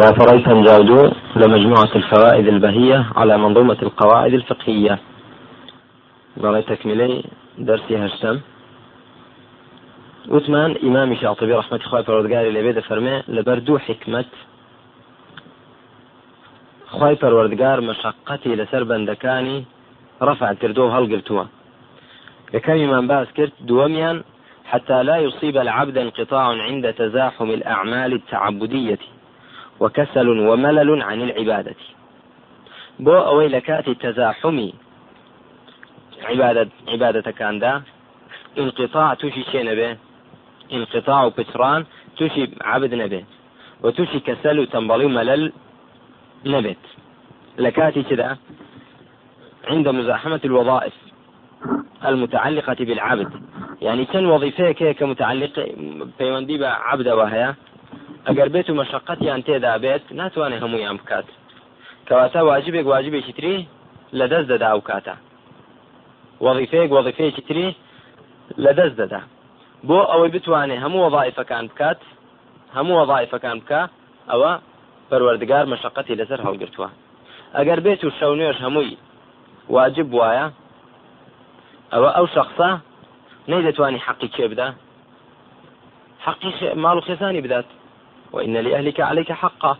وفريت جاودو لمجموعة الفوائد البهية على منظومة القواعد الفقهية. بەڵێ تەکمیلەی دەرسی هەشتم وتمان ئیمامی شاطبی ڕحمەتی خخوای پەرۆردگاری لەبێ دەفەرمێ لەبەر دوو حکمت خی پەروەردگار مەشقەتی لەسەر بەندەکانی ڕفع کردو و هەڵگرتووە یەکەمیمان بأس کرد دووەمیان حتى لا يصيب العبد انقطاع عند تزاحم الأعمال التعبدية. وكسل وملل عن العبادة. بو أوي لكات تزاحمي. عبادة عبادة كان دا. انقطاع توشي شي نبي. انقطاع وبتران توشي عبد نبي. وتوشي كسل وتنبلي ملل نبت لكاتي كذا. عند مزاحمة الوظائف المتعلقة بالعبد. يعني كان وظيفة متعلقة بە عبدەوە هەیە ئەگەر بێت و مەشقەتیان تێدا بێت ناتوانێت هەموویان بکات. کەواتە واجبێک واجبێکی تری لە دەست دەدا ئەو کاتە. وظیفەیەک وظیفەیەکی تری لە دەست دەدا. بۆ ئەوەی بتوانێت هەموو وظائفەکان بکات هەموو وظائفەکان بکە ئەوە پەروەردگار مەشقەتی لەسەر هەڵگرتووە. ئەگەر بێت و شەو نوێش هەمووی واجب وایە ئەوە ئەو شخصە نەیدەتوانی حەقی کێ بدا حەقی ماڵ و خێزانی بدات. وإن لأهلك عليك حقا.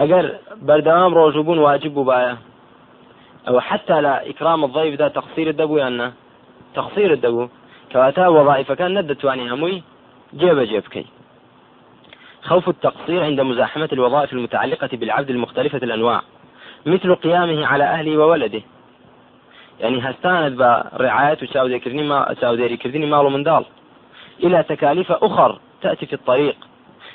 ئەگەر بەردەوام ڕۆژوبوون واجب بوو باە ئەوە حتا لە ئیکرام الضيفدا تەقصیرت دەبوو یاننا تەقصیرت دەبوو کەواتە وظائفەکان نەدەتوانی هەمووی جێبەجێ بکەیت خوف التقصير عند مزاحمة الوظائف المتعلقة بالعبد المختلفة الأنواع. مثل قيامه على أهله وولده. يعني هستاند برعاية وشاودير كردني ما كردني مال من دال. إلى تكاليف أخر تأتي في الطريق.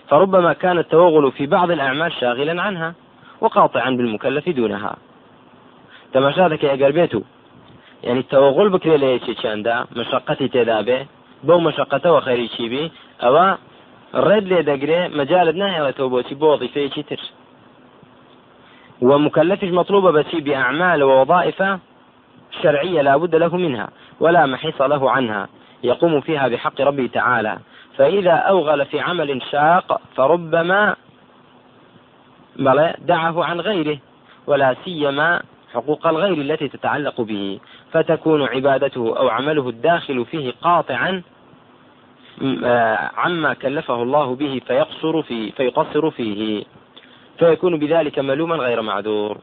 فربما كان التوغل في بعض الأعمال شاغلا عنها وقاطعا بالمكلف دونها. تماشاتك يا قربيتو يعني التوغل بكري لي دا مشقتي تدابه بو مشقته وخيري بي أو ڕێت لێ دەگرێ مەجالت نایەوێتەوە بۆچی تر ومكلفش مطلوبة بس بأعمال ووظائف شرعية لا بد له منها ولا محيص له عنها. يقوم فيها بحق ربه تعالى. فإذا أوغل في عمل شاق فربما دعه عن غيره ولا سيما حقوق الغير التي تتعلق به. فتكون عبادته أو عمله الداخل فيه قاطعا عما كلفه الله به فيقصر فيه فيقصر فيه. فيكون بذلك ملوما غير معذور.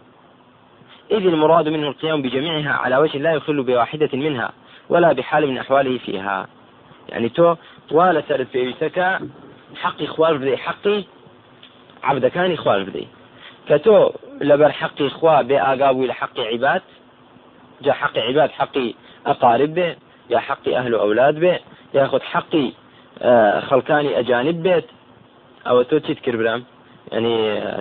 إذ المراد منه القيام بجميعها على وجه لا يخل بواحدة منها ولا بحال من أحواله فيها. يعني تو ولا سرد في بيتك حقي خوار بدي حقي عبد كان خوار بدي كتو لبر حقي إخوة بأقاوي لحق عباد جاء حق عباد حقي أقارب به يا حقي أهل وأولاد به ياخذ حقي خەڵکانی ئەجانب بێت ئەوە تۆ چیت کرد برام ینی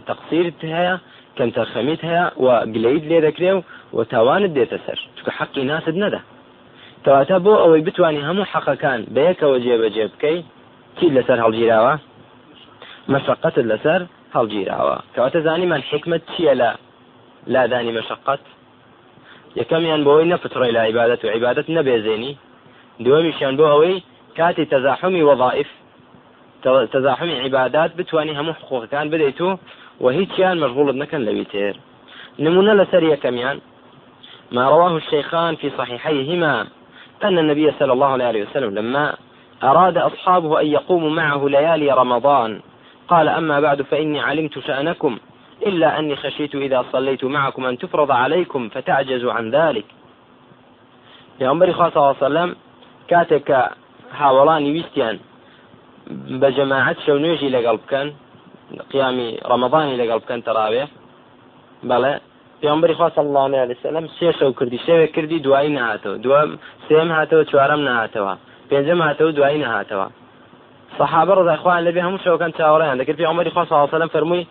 تەقسیرت هەیە کەم تەرخەمیت هەیە و گلەیت لێ دەکرێ و و تاوانت دێتە سەر چکە حەقی ناست نەدا کەواتە بۆ ئەوەی بتانی هەموو حەقەکان بەیەکەوە جێبەجێ بکەی چی لەسەر هەڵگیراوە؟ مەشقەتت لەسەر هەڵگیراوە. کەواتە زانیمان حکمت چییە لە لادانی مەشقەت؟ یەکەمیان بۆەوەی نەفتڕی لا عیبادەت و عیبادەت نەبێزێنی. دووەمیشیان بۆ کاتی تەزاحمی وظائف تزاحمی عبادات بتواني هەموو حقوقەکان بدەیت و و هیچیان مشغولت نەکەن لەوی تێر نمونە لەسەر یەکەمیان. ما رواه الشيخان في صحيحيهما. أن النبي صلى الله عليه وسلم لما أراد أصحابه أن يقوموا معه ليالي رمضان قال أما بعد فإني علمت شأنكم إلا أني خشيت إذا صليت معكم أن تفرض عليكم فتعجزوا عن ذلك. يا عمر صلى الله عليه وسلم كاتك ویستیان بە جەماعەت شەو نوێژی لەگەڵ بکەن قیامی لەگەڵ بکەن تەراوێ بەڵێ پیامبری خوا علیه وسلم سێ شەو کردی. شەوێک کردی دوایی نهاتەوە دووەم سێم هاتەوە چوارەم نهاتەوە پێنجەم هاتەوە دوایی نهاتەوە صحابة رضي إخوان لبي هم شو كان تاورين ذكر في عمر صلى الله عليه وسلم فرمي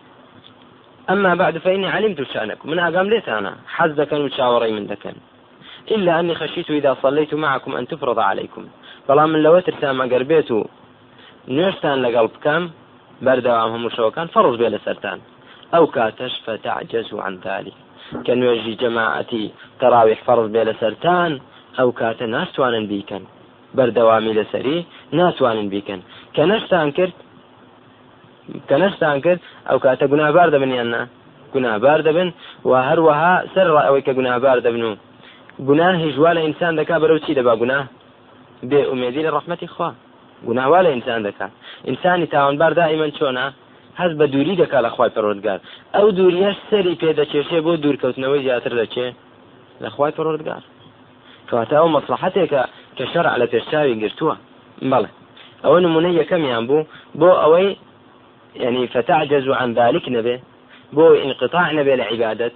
أما بعد فإني علمت شأنكم من أقام ليت أنا. حز ذكن وشاوري من ذكن إلا أني خشيت إذا صليت معكم أن تفرض عليكم بەڵام من لەوە ترسام ئەگەر بێت و نوێشتان لەگەڵ بکەم بەردەوام هەموو شەوەکان فەڕز بێ لە سەران ئەو کاتەش فتعجز عن ذلك کە نوێژی جەماعەتی تەراویح فەڕز بێ لە سەران ئەو کاتە ناستوانن بیکەن. بەردەوامی لەسەری ناتوانن بیکەن. کە نەشتان کرد کە نەشتان کرد ئەو کاتە گونابار دەبن یاننا گونابار دەبن و هەروەها سەر ئەوەی کە گونابار دەبن و. گوناه هیژوا لە ئینسان دەکا بەرەو چی دەبا گوناه؟ بێ ئومێدی لە ڕحمەتی خوا. گوناوا لە ئینسان دەکات ئینسانی تاوانبار دائیمەن چۆنا هەست بە دووری دەکا لە خوای پەروەردگار. ئەو دووریەش سەری پێدەچێشێ بۆ دوورکەوتنەوەی زیاتر دەچێ لە خوای پەروەردگار. کەواتە ئەو مەسلحەتێکە کە شەرع لە پێشچاوی گرتووە. بەڵێ ئەوە نمونە یەکەمیان بوو بۆ ئەوەی يعني فتعجز عن ذلك نبي بۆ انقطاع لە عیبادت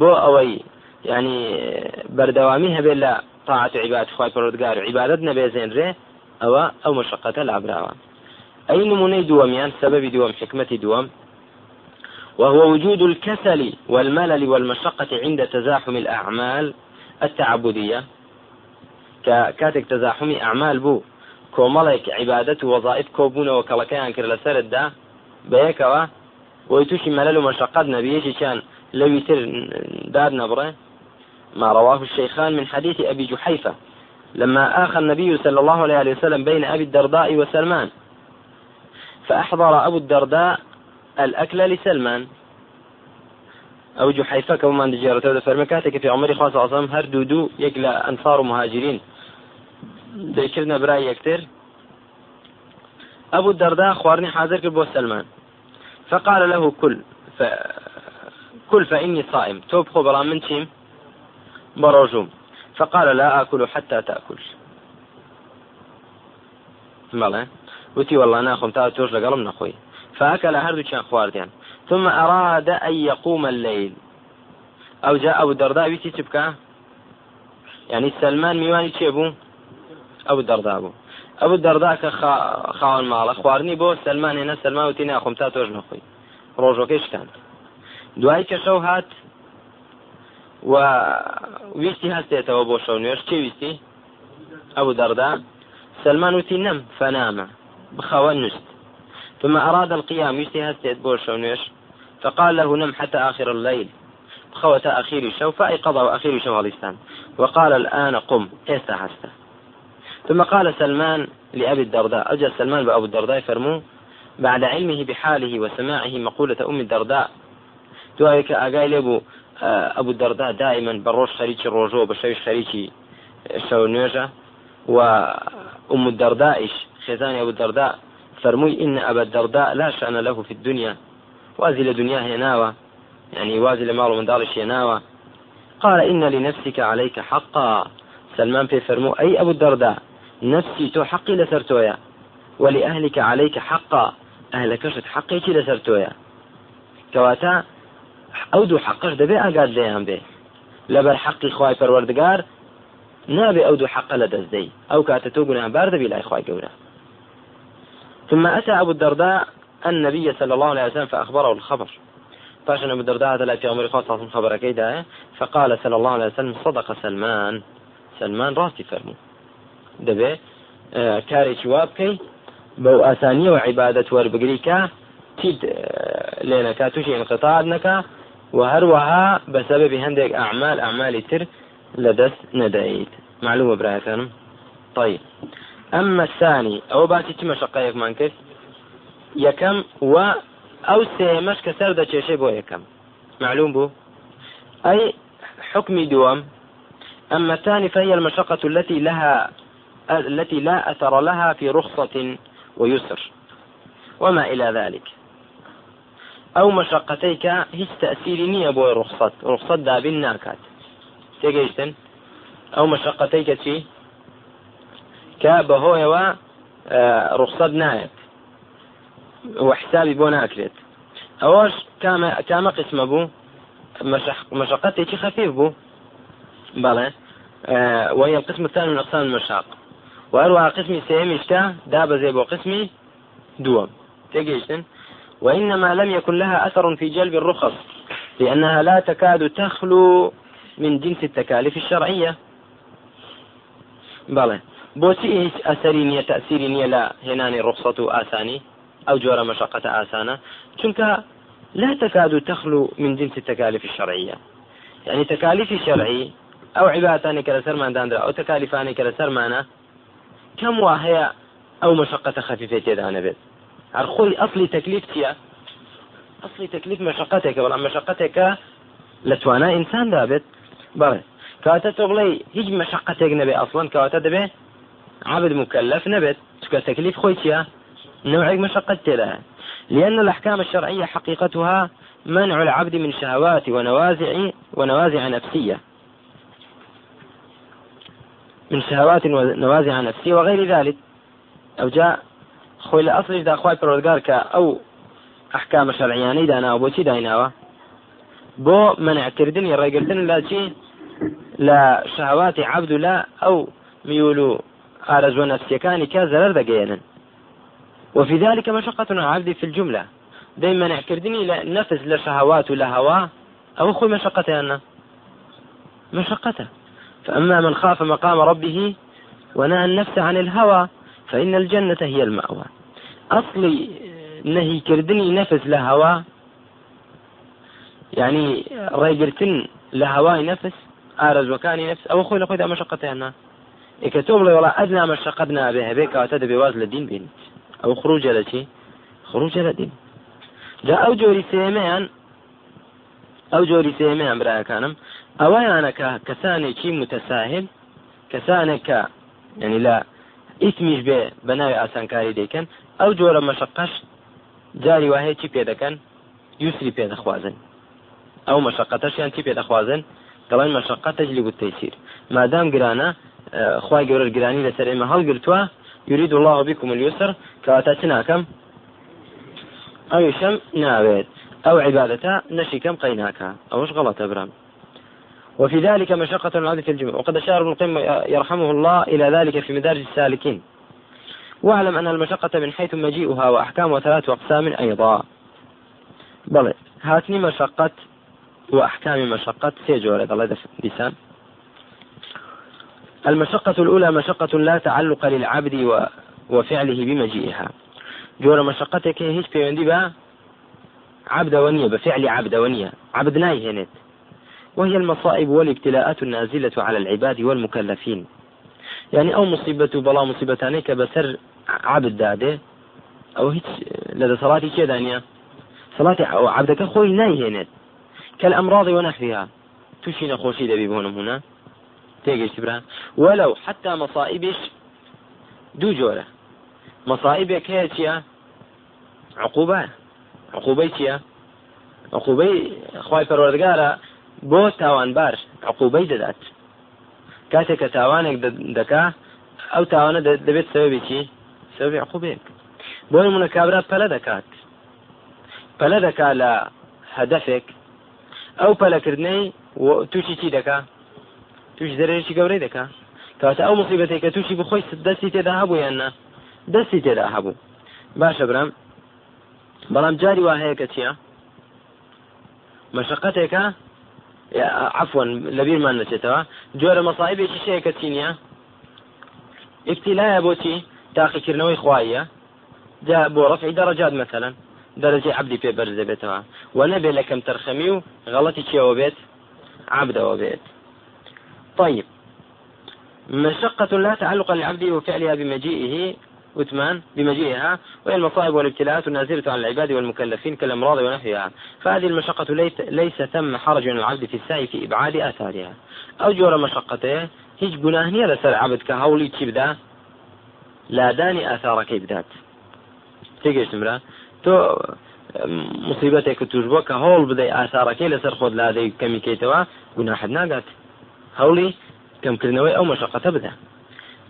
بۆ ئەوەی يعني بەردەوامی هەبێت لە طاعت عباد خی پەرۆدگار و عیبادت نەبێ زێنرێ ئەوە ئەو مشقەتە لابراوە. أي نموني دوميان سبب دوم حكمة دوم وهو وجود الكسل والملل والمشقة عند تزاحم الأعمال التعبدية. كاتك تزاحم أعمال بو. کۆمەڵێک عیبادەت و وەظائف کۆبوونەوە کەڵەکەیان کرد لە سەرتدا بەیەکەوە بۆی تووشی مەلل و مەشقت نەبیەکێکیان لەوی تر دار نەبڕێ ما رواه الشيخان من حديث أبي جحيفة. لما آخى النبي صلى الله عليه وسلم بين أبي الدرداء وسلمان. فأحضر أبو الدرداء الأكل لسلمان. أو جحيفة كما من دجارة فرمكاتك في عمر خاصة عصام هر دودو يقلى أنصار مهاجرين. دەیکردنە برای یەکتر أبو الدرداء خوارني حاضر بو سلمان. فقال له كل ف... كل فإني صائم. توب خبرا من تيم بروجوم فقال لا آكل حتى تأكل. بەڵێ وتي والله ناخم تا تۆش لەگەڵم نەخۆی. فأكل هەردووچیان خواردیان. ثم أراد أن يقوم الليل. أو جاء أبو الدرداء ويتي تبكى يعني سلمان ميواني تشيبو أبو الدرداء بوو. أبو الدرداء کە خاوەن ماڵە خواردنی بۆ سلمان هێنە سلمان وتی ناخۆم تا تۆش نەخۆی. ڕۆژەکەی شکاند دوای کە شەو هات و ویستی هەستێتەوە بۆ شەو نوێش چی ویستی؟ أبو الدرداء. سلمان وتی نەم فەنامە. بخەوە نوست ثم أراد القيام ويستي هستيت بور شو نوش فقال له نم حتى آخر الليل. خوة أخير شو فأيقظ وأخير شو غليستان وقال الآن قم هستا ثم قال سلمان لأبي الدرداء أجل سلمان بأبو الدرداء فرمو بعد علمه بحاله وسماعه مقولة أم الدرداء. دوایە ئاگای لێ بوو ئەبوو دەردا دائما بەڕۆژ خەریکی ڕۆژۆ بە شەوی خەریکی شەو نوێژە و أم الدردائش خێزانی أبو الدرداء فرموي إن أبا الدرداء لا شأن له في الدنيا. وازي لدنياه هناوة يعني وازي لمال من دارش هناوة قال إن لنفسك عليك حقا. سلمان في فرمو أي أبو الدرداء نفسي تو حقي لسرتويا. ولأهلك عليك حقا. أهلك شت حقي لسرتويا. كواتا ئەو دوو حقش دەبێ ئاگات لێیان بێ لەبەر حەقی خوای پەروەردگار نابێ ئەو دوو حق لە دەستدەی. ئەو کاتە تۆ گوناهبار دەبی ثم أتى أبو الدرداء النبي صلى الله عليه وسلم فأخبره الخبر. فاشن أبو الدرداء لا في عمر خاصة خبر كيدا فقال صلى الله عليه وسلم صدق سلمان. سلمان راسي فرمو. دەبێ کارێکی وا بکەی بەو ئاسانیەوە عیبادەت وەربگری کە چیت لێنەکە تووشی انقطاع نەکە و هەروەها بەسەبەبی هەندێک ئەعمال ئەعمالی تر لە دەست نەدەیت معلومە برایەکانم طيب. أما الثاني أو باتي تما شقايك من كيف يكم و أو سيمش كسر دا شيء بو يكم. معلوم بو؟ أي حكم دوام. أما الثاني فهي المشقة التي لها التي لا أثر لها في رخصة ويسر. وما إلى ذلك. أو مشقتيك هیچ تأثيري نییە بۆی رخصت رخصت دابین ناکات تێگەیشتن ئەو مەشقەتەیکە چی کە بەهۆیەوە رخصت نایەت وحسابی بۆ ناکرێت ئەوەش کامە قسمە بوو مشقتێکی خفيف بوو بەڵێ وهي القسم الثاني من أقسام المشاق. وأروع قسمي سيمشتا دابزي بو قسمي دوم. تجيشن وإنما لم يكن لها أثر في جلب الرخص لأنها لا تكاد تخلو من جنس التكاليف الشرعية. بەڵێ. بۆچی هیچ ئەسەری نییە تەسیری نییە لە هێنانی ڕخسەت و ئاسانی؟ ئەو جۆرە مەشقەتە ئاسانە. چونکە لا تكاد تخلو من جنس التكاليف الشرعية. يعني تكاليف شرعي أو عبادتاني كلا سرمان داندرا أو تكاليفاني كلا سرمانا كم واهي أو مشقة خفيفة تدانا بيت. أرخوي أصلي تكليف تيا أصلي تكليف مشقتك والله مشقتك لتوانا إنسان دابت بره بله كواتا تغلي هيج مشقتك نبي أصلا كواتا دبي عبد مكلف نبت. تكليف خويتيا نوعك مشقة لها لأن الأحكام الشرعية حقيقتها منع العبد من شهوات ونوازع ونوازع نفسية. من شهوات ونوازع نفسية وغير ذلك. أو جاء خوي لأصل إذا أخوي پروردگار أو أحكام شرعياني دانا أو بوشي دايناوا. بو منع كردني ڕێگرتن لا چی لا شهوات عبد لا أو ميولو ئارەزوە نفسيكاني کە زەرەر وفي ذلك مشقة العبد في الجملة. دائما نعكردني نفس لشهوات هوا أو أخوي مشقته أنا. مشقته فأما من خاف مقام ربه ونهى النفس عن الهوى فإن الجنة هي المأوى. أصلي نهي كردني نفس لهوا يعني ريجرتن لهواي نفس. ئارەزوەکانی نفس ئەوە خۆی لە خۆی دامەشقەتیاننا ئیکە تۆ بڵێ وڵا ئەدنا مەشقەت نابێ هەبێ کاتە دەبێ واز لە دین بینیت ئەو خروجە لە چی؟ خروجە لە دین. جا ئەو جۆری سێمەیان ئەو جۆری سێمەیان برایەکانم ئەوەیانەکە کەسانێکی متەساهل کەسانێکە ینی لە ئیسمیش بێ بەناوی ئاسانکاری دەیکەن ئەو جۆرە مەشقەش جاری وهەیە چی پێ دەکەن؟ یوسری پێ دەخوازن. ئەو مەشقەتەشیان چی پێ دەخوازن؟ دەڵێن مەشقەت تەجلی بوو تەیسیر مادام گرانە خی گەورە گرانی لەسەر ئێمە هەڵگرتووە يريد الله بكم اليسر. كواتا چناکەم ئەویشم ناوێت ئەو عبادەتە نشيكم قيناكا أوش غلط أبرام؟ وفي ذلك مشقة العبد في الجمع وقد أشار ابن القيم يرحمه الله إلى ذلك في مدارج السالكين. واعلم أن المشقة من حيث مجيئها وأحكامها ثلاث أقسام أيضا. بل هاتني مشقة وأحكام مشقة سيجورة الله لسان المشقة الأولى مشقة لا تعلق للعبد وفعله بمجيئها. جۆرە مەشقەتێک هیچ پەیوەندی بە عبدەوە نییە بفعل عبدەوە نییە عبد نایهێنێت وهي المصائب والابتلاءات النازلة على العباد والمكلفين. يعني أو مصيبة بلا مصيبتاني كبسر عبد داده. أو هيك لدى صلاتي كذا دانيا صلاتي أو عبدك خوي نايهنت كالأمراض ونحوها. تشين خوشي دبي بونم هنا؟ تيجي شبرا ولو حتى مصائبش دو جورة. مصائبك هي چیە عقوبە عقوبەی چییە عقوبەی خی پەروەردگارە بۆ تاوانبار عقوبەی دەدات. کاتێک کە تاوانێک دەکا ئەو تاوانە دەبێت سەوێکی سەوی عقوبێک بۆ نمونە کابرا پەلە دەکات. پەلە دەکا ئەو پەلەکردنەی تووشی چی دەکا؟ توش دەرێکی گەورەی دەکا؟ کاتە ئەو مصیبەتێک کە تووشی بخۆی دەستی تێدا هەبوو یاننا دەستی تێدا هەبوو. باشە برام. بەڵام جاری وا هەیە کە چییە؟ مەشقەتێکە؟ عفوان لەبیرمان نچێتەوە جۆرە مەسایبێکی شەیەکە چی نییە ابتلایە بۆچی تاقیکردنەوەی خوایە جا بۆ ڕفعی دەڕەجات مثلا دەرەجەی عبدی پێ بەرز دەبێتەوە. و نەبێت لە کەم تەرخەمی و غەڵەتی چیەوە بێت عبدەوە بێت. طيب. مشقة لا تعلق للعبد وفعلها بمجيئه وثمان بمجيئها وهي المصائب والابتلاءات النازلة على العباد والمكلفين كالأمراض ونحوها. فهذه المشقة ليس, ليس ثم حرج من العبد في السعي في إبعاد آثارها. أو جور مشقته هیچ گوناه نییە لەسەر عبد کە هەوڵی چی بدا لادانی ئاثارەکەی بدات. تێگەشتمرا تۆ مصیبەتێک توش بۆ کە هەوڵ بدەی ئاسارەکەی لەسەر خۆت لادەی کەمیکەیتەوە گوناحت ناگات. هەوڵی کەمکردنەوەی ئەو مەشقەتە بدە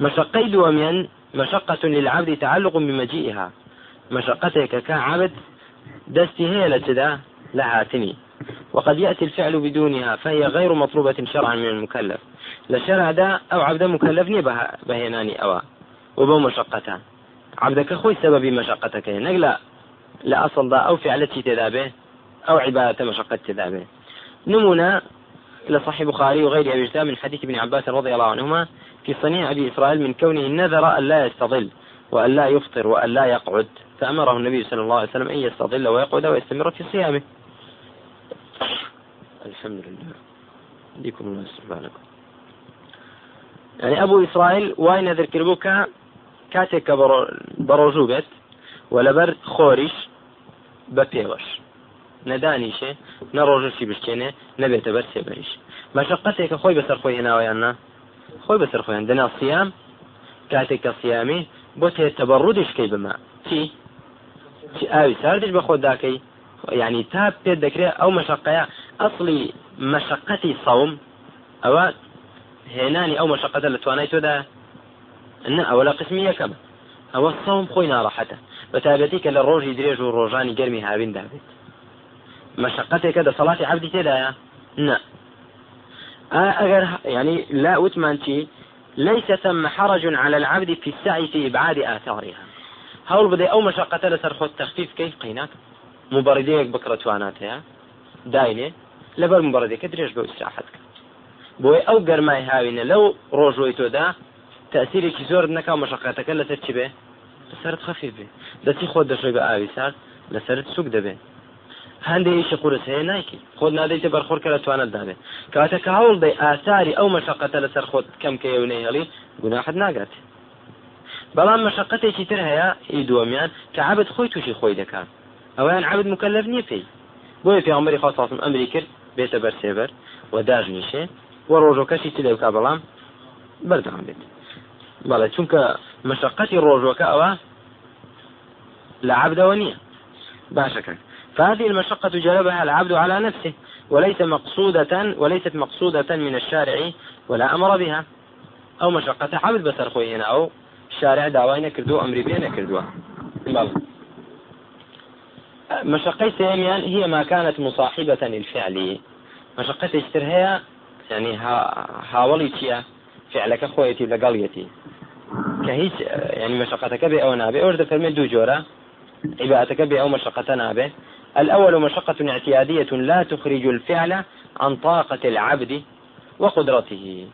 مەشقەی دووەمیان مشقة للعبد تعلق بمجيئها. مشقتك كعبد دستي هي لتدا لهاتني وقد يأتي الفعل بدونها فهي غير مطلوبة شرعا من المكلف. لشرع دا أو عبد مكلفني بهناني أوا وبو مشقتان عبدك خوي سبب مشقتك نقلا لا أصل دا أو فعلتي تذابه أو عبادة مشقة تذابه. نمونا لصحيح بخاري وغير أبي من حديث ابن عباس رضي الله عنهما في صنيع أبي إسرائيل من كونه نذر أن لا يستظل وأن لا يفطر وأن لا يقعد. فأمره النبي صلى الله عليه وسلم أن يستظل ويقعد ويستمر في صيامه. الحمد لله. ديكم الله سبحانكم يعني أبو إسرائيل واين ذكر بك كاتك بروجوبت و لەبەر خۆریش بە پێوەش نەدانیشێ نە ڕۆژشی بشتێنێ نەبێتە بەر سێبەریش مەشقەتێکە خۆی بەسەر خۆی هێناوەیان نا؟ خۆی بەسەر خۆیان. دنا سیام کاتێک کە سیامی بۆ تێ تەبڕودیشکەی بما چی؟ چی ئاوی ساردش بە خۆت داکەی؟ ینی تا پێ دەکرێت ئەو مەشقەیە ئەسڵی مەشقەتی سەوم ئەوە هێنانی ئەو مەشقەتە لە توانای تۆدا نه ئەوە لە قسمی یەکەم. ئەوە سەوم خۆی ناڕەحەتە. بە تایبەتی کە لە ڕۆژی درێژ و ڕۆژانی گەرمی هاوین دابێت مەشقەتێکە دەسەڵاتی عبدی تێدایە نه ئەگەر يعني لا وتمانتي ليس ثم حرج على العبد في السعي في إبعاد آثارها. هەوڵ بدەی ئەو مەشقەتە لەسەر خۆت تەخفیف کەی قینات مبەڕدەیەک بکڕەتواناتەیە داینێ لەبەر مبەڕدەکە درێژ بە ئیسراحەتکە بۆی ئەو گەرمای هاوینە لەو ڕۆژۆی تۆدا تەسیرێکی زۆر نەکا مەشقەتەکە لەسەر چی بێ لەسەرت خەفیف بێ دەستی خۆت دەشێ بە ئاوی سار لەسرت سوک دەبێت هەندێکی قورس هەیە نایکی. خۆت نادەیتە بەرخۆرکە لە توانت دابێت کاتە کە هەوڵ دەی ئاساری ئەو مەشقەتە لەسەر خۆت کەم کە ئێونەی هەڵی گوناحت ناگات بەڵام مەشقەتێکی تر هەیە ئی دووەمیان کە عبد خۆی تووشی خۆی دەکات ئەویان عبد مکلف نییە پێی بۆیە پێغمبەری خوا ساسم ئەمری کرد بێتە بەرسێبەر و داژنیشێ و ڕۆژۆکەشی چ لێ بکە بەڵام بەردەوام بێت بەڵێ چونکە ڕۆژۆکە ئەوە لە عبدەوە نییە باشەکە فهذه المشقة جلبها العبد على نفسه وليس مقصودة وليست مقصودة من الشارع ولا أمر بها. أو مشقة عبد بسر خوينا أو شارع داوای نەکردو ئەمری بێ نەکردووە مشقي سيميان هي ما كانت مصاحبة للفعل. مشقة اشتر هي يعني ها هاولي فعلك خويتي لقليتي كهيج يعني مشقتك بي أو نابي. أورد فرمي دو جورا عبادتك بي أو مشقة نابي. الأول مشقة اعتيادية لا تخرج الفعل عن طاقة العبد وقدرته.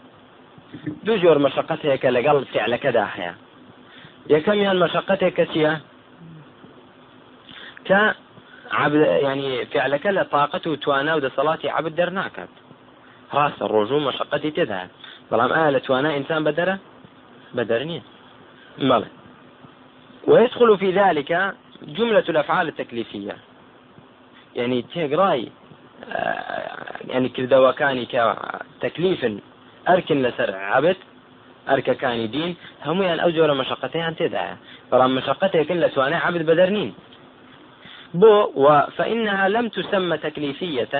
دو مشقتك لقل فعلك داحيا یەکەمیان مەشقەتێک کەچیە کە ینی فعلەکە لە تااقەت و توانە و دەسەڵاتی عبد دەرناکات ڕاستە ڕۆژوو مەشقەتی تێدا بەڵام ئایا لە توانە ئینسان بەدەرە بەدەر نییە بەڵێ ويدخل في ذلك جملة الأفعال التكليفية. يعني تيغراي يعني كردوكاني كتكليف أركن لسر عبد ئەرکەکانی دین هەمویان ئەو جۆرە مەشقەتیان تێدایە بەڵام مشقتێکن لە توانای عبد بەدەر نین بو فإنها لم تسمى تكليفية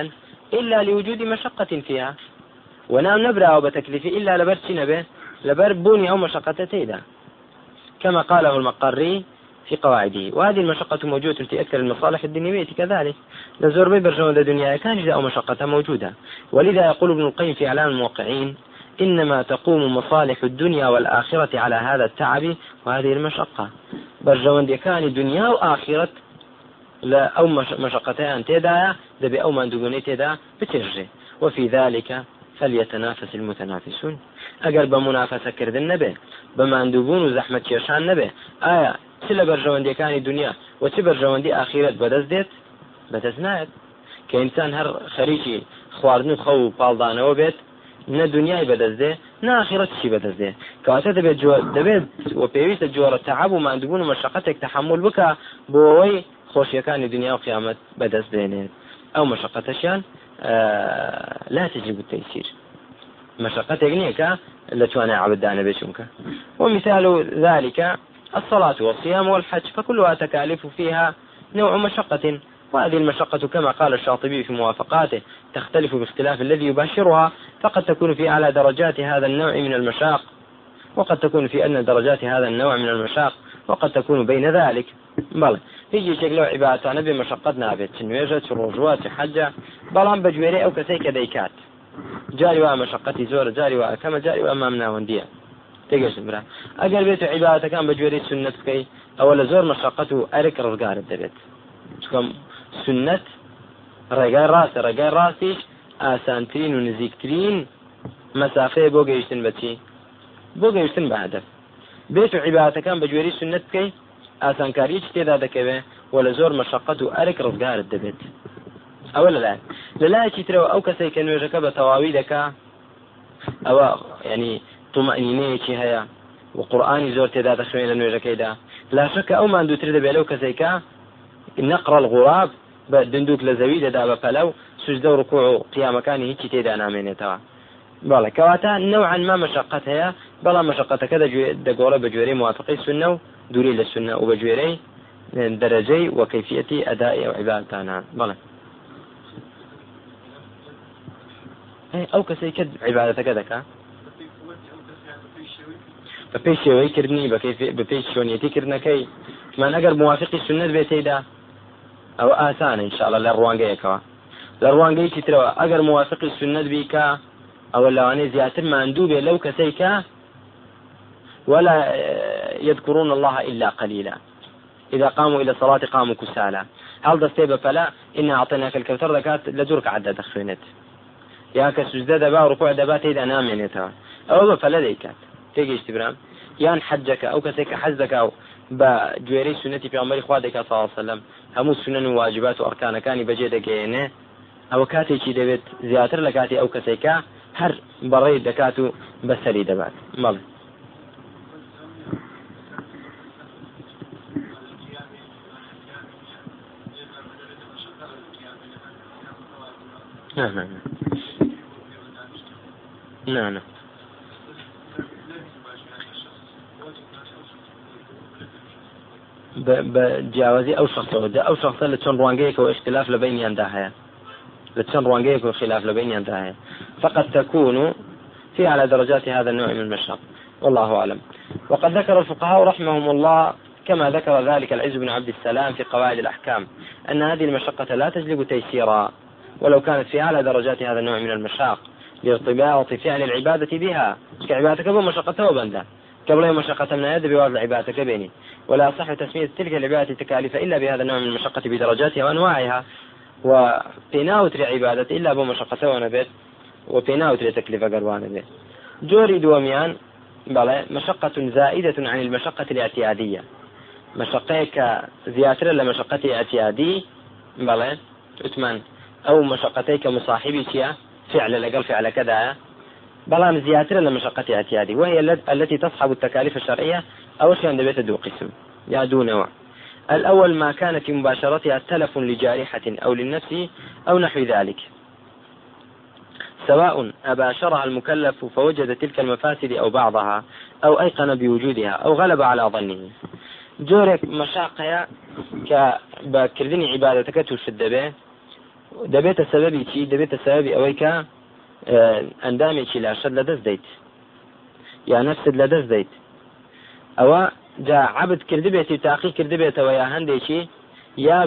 إلا لوجود مشقة فيها. ونام نبرأ بتكليفي إلا لبر نبه لبر بوني أو مشقة تيدا. كما قاله المقري في قواعده. وهذه المشقة موجودة في أكثر المصالح الدنيوية كذلك. لزور ببرجون الدنيا كان أو مشقة موجودة. ولذا يقول ابن القيم في إعلام الموقعين إنما تقوم مصالح الدنيا والآخرة على هذا التعب وهذه المشقة. برجوان كان دنيا وآخرة لا أو مشقتان تدا دبي أو مندوبوني تدا بتجري. وفي ذلك فليتنافس المتنافسون. ئەگەر بە منافەسەکردن نەبێ بە مادووبوون و زەحمە کێشان نەبێ. ئایا چ لە بەرژەوەندەکانی دنیا و چ بەرژەوەندی ئاخیرەت بەدەست دێت؟ بەدەست نایەت. کە ئینسان هەر خەریکی خواردن و خەو و پاڵدانەوە بێت نە دنیای بەدەستێ ناخیرەت چی بەدەستێ کاتە دەبێت دەبێت و پێویستە جۆرە تەعاب و مادوبوون و مەشقەتێک تحمل بکە بۆ ئەوەی خۆشیەکانی دنیا و قیامەت بەدەست دێنێت. ئەو مەشقەتەشیان لا تجب التيسير مشقتك نيكا لتوانا عبدان بيشونك ومثال ذلك الصلاة والصيام والحج فكلها تكاليف فيها نوع مشقة. وهذه المشقة كما قال الشاطبي في موافقاته تختلف باختلاف الذي يباشرها فقد تكون في أعلى درجات هذا النوع من المشاق. وقد تكون في أدنى درجات هذا النوع من المشاق وقد تكون بين ذلك. بل هیچ شێک لەو عیباتانە بێ مەشقت نابێت نوێژە چ ڕۆژوە چ حەجە بەڵام بەگوێرە ئەو کەسەی جاری وا مەشقەتی زۆر جاری وا کەمە جاری وا ئەمام ناوەندیە. تێگەشت برا. ئەگەر بێت عیباتەکان بەگوێری سنت بکەی ئەوە لە زۆر مەشقەت و ئەرێک ڕزگارت دەبێت. چکەم سنت ڕێگای ڕاستە ڕێگای ڕاستیش ئاسانترین و نزیکترین مەسافەیە بۆ گەیشتن بەچی بۆ گەیشتن بە هەدەف بێت و عیباتەکان بە جوێری سنت بکەی ئاسانکاریش تێدا دەکەوێت و لە زۆر مەشقەت و ئەرێک ڕزگارت دەبێت. ئەوە لەلای لەلایەکی ترەوە ئەو کەسێک کە نوێژەکە بە تەواوی دەکا ئەوە ینی تومەنینەیەکی هەیە و قورآانی زۆر تێدا دەخوێن لە نوێژەکەیدا. لا شك ئەو ماندووتر دەبێت لەو کەسێکە نەقڕ الغراب بە دندوک لە زەوی دەدا بە پەلەو سوزدە و ڕکوع و قیامەکانی هیچی تێدا نامێنێتەوە. بەڵێ کەواتە نەوعان ما مەشقت هەیە بەڵام مەشقەتەکە دەگۆڕە بە جوێرەی موافقی سنە و دووری لە سنە و بە جوێرەی دەرەجەی وەکەفیەتی ئەدای ئەو عیباتانە. بڵێ ئەو کەسەی کرد. عیباەتەکە دەکا. بە پێی شێوەی کردنی بە پێی شوێنیەتیکردنەکەی من ئەگەر موافقی سنت بێتیدا ئەو ئاسانە انشاءڵە لە ڕوانگەیەکەوە. لە ڕوانگەیەکی ترەوە؟ ئەگەر موافقی سنت بیکە ئەوە لەوانەیە زیاتر ماندوو بێ لەو کەسەیکە ولا يذكرون الله إلا قليلا. إذا قاموا إلى الصلاة قاموا كسالى. هل دستي بفلا إن أعطيناك الكوثر ذكات لجرك عدد یا کە سوزدە دەبا ڕپۆ دەبات تێدا نامێنێتەوە. ئەوە بە فەلە دەیکات. تێگەیشتی برام. یان حەجەکە ئەو کەسێک کە حەز دەکا و بە گوێرەی سونەتی پیامەری خوا دەکا ساوەسەلم هەموو سونەن و واجبات و ئەرکانەکانی بەجێ دەگەێنێ ئەوە کاتێکی دەوێت زیاتر لە کاتی ئەو کەسێکە هەر بەڕێ دەکات و بەسەری دەبات. مەڵێ نه نه نه نه بە جیاوازی ئەو شخصەوە ئەو شخصە لە چەند ڕوانگەیەکەوە اختلاف لە بینیاندا هەیە لە چەند ڕوانگەیەکەوە خلاف لە بینیاندا هەیە فقط تكون في على درجات هذا النوع من المشاق والله أعلم. وقد ذكر الفقهاء رحمهم الله كما ذكر ذلك العز بن عبد السلام في قواعد الأحكام أن هذه المشقة لا تجلب تيسيرا. ولو كانت في أعلى درجات هذا النوع من المشاق. لارتباط فعل العبادة بها. كعبادتك؟ بو مشقة وبندا قبل مشقة من يد بوارد عبادتك بيني ولا صح تسمية تلك العبادة تكاليف إلا بهذا النوع من المشقة بدرجاتها وأنواعها. وبيناوتر عبادة إلا بو مشقة ونبت وبيناوتر تكلفة قروان به جوري دوميان. بلى مشقة زائدة عن المشقة الاعتيادية. مشقيك زياتر لمشقة اعتيادي بلى عثمان أو مشقتيك مصاحبي شيئا فعل لقل فعل كذا بلام زياتر لمشقة اعتيادي وهي التي تصحب التكاليف الشرعية أو شيء عند بيت دو قسم يا دو نوع الأول ما كان في مباشرتها تلف لجارحة أو للنفس أو نحو ذلك. سواء أباشرها المكلف فوجد تلك المفاسد أو بعضها أو أيقن بوجودها أو غلب على ظنه. جورك مشاقيا كبكردني عبادتك تشد به. دەبێتە سەبەبی چی دەبێتە سەبەبی ئەوەی کە ئەندامێکی لاشت لە دەست دەیت یا نفست لە دەست دەیت ئەوە جا عبد کردبێتی تاقی کردبێتەوە یا هەندێکی یا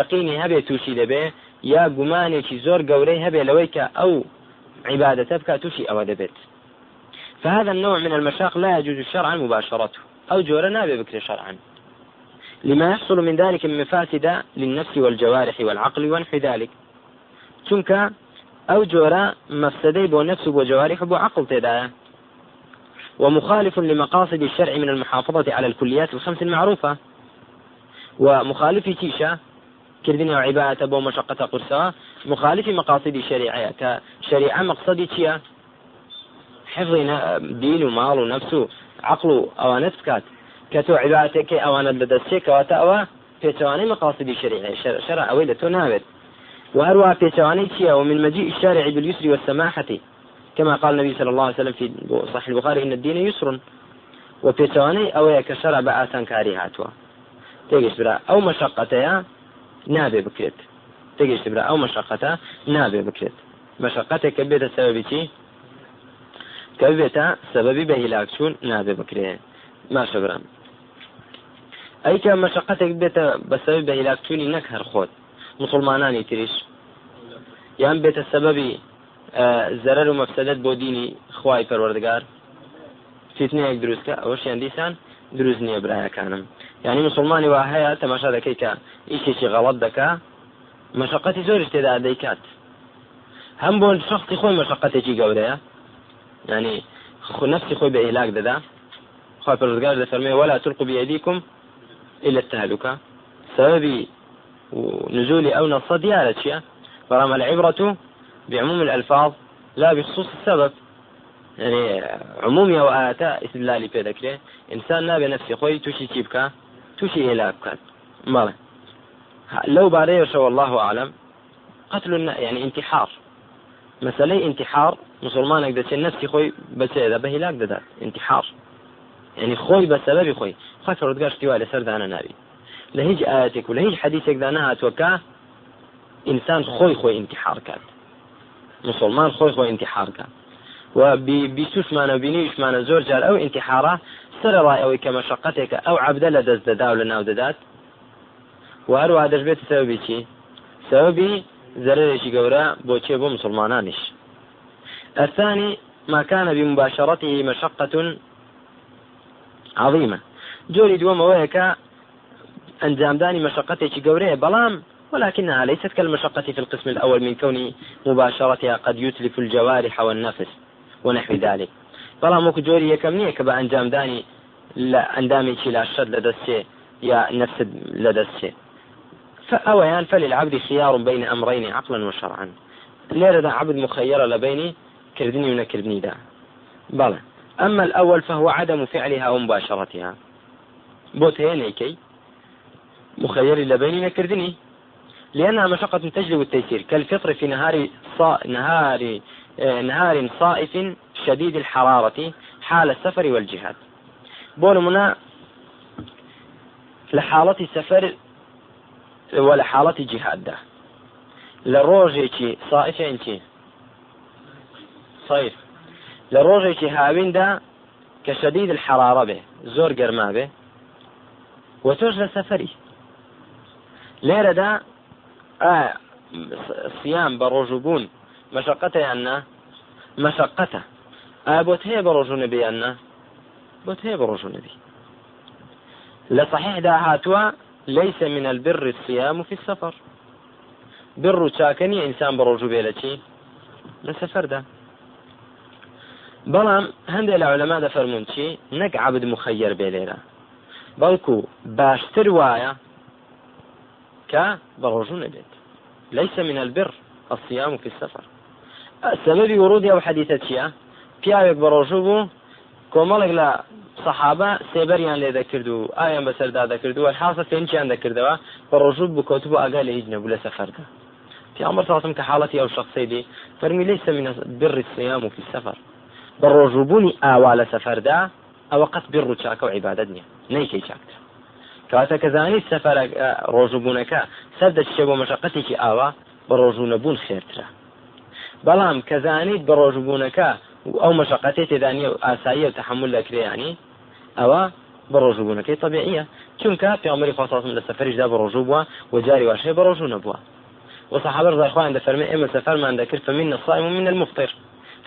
یقینی هەبێت تووشی دەبێ یا گومانێکی زۆر گەورەی هەبێ لەوەی کە ئەو عبادة بكى توشي أو دبت فهذا النوع من المشاق لا يجوز شرعا مباشرته أو جورا نابي بكر شرعا. لما يحصل من ذلك من مفاسد للنفس والجوارح والعقل ونحو ذلك. چونکە ئەو جۆرە مەفسدەی بۆ نفس بۆ جوارح عقل تێدایە ومخالف لمقاصد الشرع من المحافظة على الكليات الخمس المعروفة. ومخالف تيشا كردنا عبادة بو مشقة قرصة مخالف مقاصد الشريعة كشريعة مقصدي تيا حفظ دين ومال ونفس عقل أو نفسكات كتو عبادتك أوانا لدستيك وتأوى في تواني مقاصد الشريعة شرع أويلة نابت وهروها في توانيتها ومن مجيء الشارع باليسر والسماحة. كما قال النبي صلى الله عليه وسلم في صحيح البخاري إن الدين يسر. وفي تواني أو كشرع بآسان كاري هاتوا. تيجيش برا أو مشقتها نابي بكرت تيجيش برا أو مشقتها نابي بكرت مشقتك كبيت السبب شي كبيت سببي بهلاك شون نابي بكرت ما شبرا. أي كان مشقتك بيت بسبب بهلاك شوني نكهر خود. مسلمانانی تریش. یان بێتە سەبەبی زەرەر و مەفسەدەت بۆ دینی خوای پەروەردگار. فیتنەیەک دروستکە؟ ئەوەشیان دیسان دروست نییە برایەکانم. یعنی مسلمانی وا هەیە تەماشا دەکەی کە ئیشێکی غەڵەت دەکا مەشقەتی زۆرش تێدا دەیکات هەم بۆ شخصی خۆی مەشقەتێکی گەورەیە. ینی خو نفسی خۆی بە ئیلاک دەدا. خوا پەرزگار دەفەرمێ ولا تلقوا بأيديكم إلى التهلكة سببي ونزول أو نص ديانة فرما العبرة بعموم الألفاظ لا بخصوص السبب. يعني عموم أو آتا استدلالي في ذكره إنسان نابي نفسي خوي توشي تيبكا توشي هلاك بکات بەڵێ لەو بارەیەشەوە الله أعلم. قتل يعني انتحار. مەسلەی انتحار مسلمانێک دەچێت نفسی خۆی بەچێدا بە هیلاک دەدات انتحار. يعني خۆی بە سەبەبی خۆی خاک ڕودگاشتی وا لەسەر دانە ناوی لە هیچ ئاەتێک و لە هیچ حەدیثێکدا نهاتوەکە ئینسان خۆی خۆی انتحار کات مسلمان خۆی خۆی انتحار کات و بیستوشمانە بینیشمانە زۆر جار ئەو انتحارە سەرڕای ئەوەی کە مەشقەتێکە ئەو عبدە لە دەست دەدا و لە ناو دەدات. و هەروە دەشبێت سەوبی چی؟ سەوبی زەرێکی گەورە بۆچێ بۆ مسلمانانیش. الثاني ما كان بمباشرته مشقة عظيمة جوري دوم ويك أنجامداني مشقتي قوريه بلام. ولكنها ليست كالمشقة في القسم الأول من كون مباشرتها قد يتلف الجوارح والنفس ونحو ذلك. بەڵام وەکو جۆری یەکەم نییە کە بە ئەنجامدانی لە ئەندامێکی لاشەت لە دەستێ یا نفسد لە دەستێ فأويان فللعبد خيار بين أمرين عقلا وشرعا. ليرة عبد مخيرة لبيني كردني ونكردني دا. بلى أما الأول فهو عدم فعلها ومباشرتها. بوتينيكي مخير لبيني نكردني لأنها مشقة تجلب التيسير. كالفطر في نهار صا... نهار نهار صائف شديد الحرارة حال السفر والجهاد. بون منا لحالة السفر ولا جهاد ده لروجي صائف انتي. صيف لروجي هاوين ده كشديد الحرارة به زور قرما به وتوج لسفري ليرة ده آه صيام بروجبون مشقته أن مشقته. بۆت هەیە بە ڕۆژوو نەبییاننا بۆت هەیە بە ڕۆژوو لە صحیحدا هاتووە ليس من البر الصيام في السفر. بر چاکەنی ئینسان بە ڕۆژوو بێ لە چی لە سەفەردا بەڵام هەندێک لە نەک عبد مخەر بێ لێرە بەڵکو باشتر وایە نەبێت ليس من البر الصيام في السفر. سبب ورود أو حديثة چیە پیاوێک بە ڕۆژوو بوو کۆمەڵێک لە سەحابە سێبەریان لێ دەکرد و ئایان بەسەردا دەکردووە حاسە فێنچیان دەکردەوە بە ڕۆژوو بکەوت بۆ ئاگا لە هیچ نەبوو لە سەفەردا پیامبر ساسم کە حاڵەتی ئەو شخصی دی فەرمی ليس من بر الصيام في السفر. بە ڕۆژوبوونی ئاوا لە سەفەردا ئەوە قەت بیر و چاکە و عیبادت نییە نەیکەی چاکتر کاتە کەزانی سەفەر ڕۆژوبوونەکە سەر دەچێ بۆ مەشقەتێکی ئاوا بە ڕۆژوو نەبوون خێرترە. بەڵام کەزانیت بە ڕۆژبوونەکە ئەو مەشقەتی تێدانی و ئاسایی و تحمل لەکرێیانی ئەوە بە ڕۆژبوونەکەی طبیعە چونکە پیامەری خاصم لە سەفرشدا بە ڕۆژوو بووە و جاری واشەیە بە ڕۆژوو نەبووە. وصحابة رضي الله عنه فرمي إما سفر ما ذكر فمن الصائم ومن المفطر.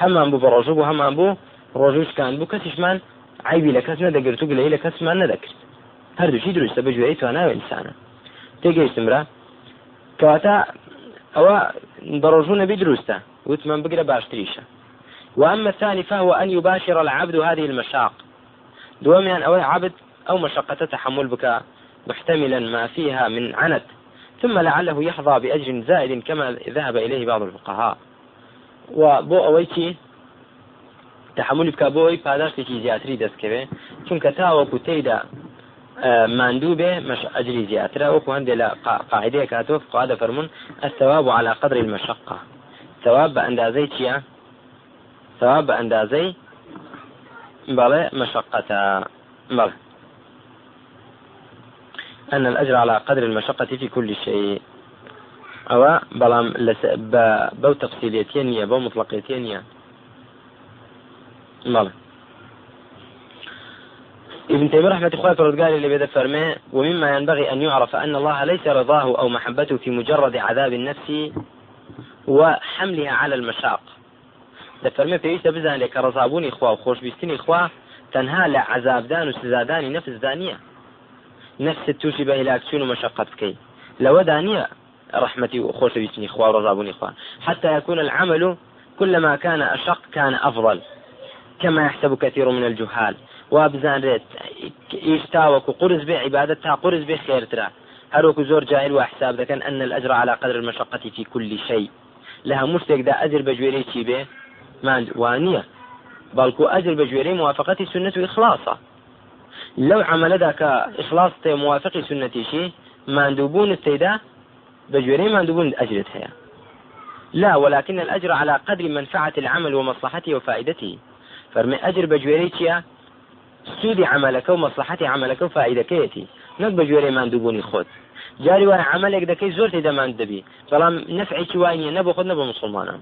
همان بو بروجو همان بو ڕۆژوش کان بوو کەسیشمان عیبی لە کەس نەدەگرت و گلەی لە کەسمان نەدەکرد. هەردووشی دروستە بەگوێی تواناوە ئینسانە تێگەیشتمرا کەواتە ئەوە بەڕۆژوو نەبی دروستە وتمان بقرا باشتريشة وأما الثاني فهو أن يباشر العبد هذه المشاق. دوام يعني أو عبد أو مشقة تحمل بك محتملا ما فيها من عنت. ثم لعله يحظى بأجر زائد كما ذهب إليه بعض الفقهاء. وبو أويتي تحمل بك بۆی پاداشتێکی زیاتری دەستکەوێ چونکە تاوەکو تێدا ماندوو بێ مش ئەجری زیاترە وەکو هەندێک لە قاعدەیە کاتۆ قادە فەرمونون الثواب على قدر المشقة. ثواب بأندازي چییە ثواب بأندازي بەڵێ مشقة. أن الأجر على قدر المشقة في كل شيء. أو بلام لس بو تفصيليتين بو مطلقيتين بلى. ابن تيمية رحمة الله قال اللي بدا فرمي ومما ينبغي أن يعرف أن الله ليس رضاه أو محبته في مجرد عذاب النفس وحملها على المشاق. دەفەرمێ پێویستە بزانێت کە ڕزابوونی خوا و خۆشببیستنی خوا تەنها لە عذابدان و سزادانی نەفسدا نییە نفس تووشی بە هلاکچون و مشقت بکەیت لەوەدا نییە رحمتي وخوشبيتني خوا ورزابوني خوا حتى يكون العمل كلما كان أشق كان أفضل. كما يحسب كثير من الجهال. وابزان يشتاوك وقرز به عبادتها قرز به خير ترى هروك زور جاهل وحساب كان أن الأجر على قدر المشقة في كل شيء. لە هەموو شتێکدا ئەجر بە گوێرەی چی بێ وانە بە گوێرەی موافقەتی سنت و ئخلاصە لو عمل ذاك إخلاص موافق سنتي شي ما ندوبون التيدا بجوري ما ندوبون أجرتها لا ولكن الأجر على قدر منفعة العمل ومصلحته وفائدته. فرمي أجر بجويري سودي عملك ومصلحتي عملك وفائدكيتي نەک بە جوێرەی مادووبوونی خۆت جاری وایە عملێک دەکەی زۆر تێدەمان دەبی بەڵام نەفعێکی وای نیە نەبە خۆت نەبە مسلمانان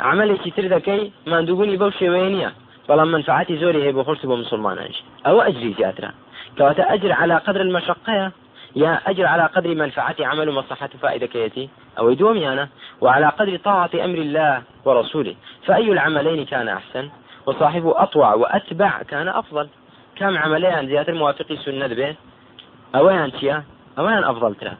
عملێکی تر دەکەی مادووبوونی بەو شێوەیە نییە بەڵام منفعتی زۆری هەیە بۆ خۆشت بۆ مسلمانانش ئەوە ئەجری زیاترە کەواتە ئەجر على قدر المشقة يا أجر على قدر منفعة عمل ومصلحة فائدة كيتي أو يدوم يانا وعلى قدر طاعة أمر الله ورسوله فأي العملين كان أحسن؟ وصاحبه أطوع وأتبع كان أفضل. كم عمليان زيادة موافقي سنة به ئەوەیان چییە؟ ئەویان ئەفضلترە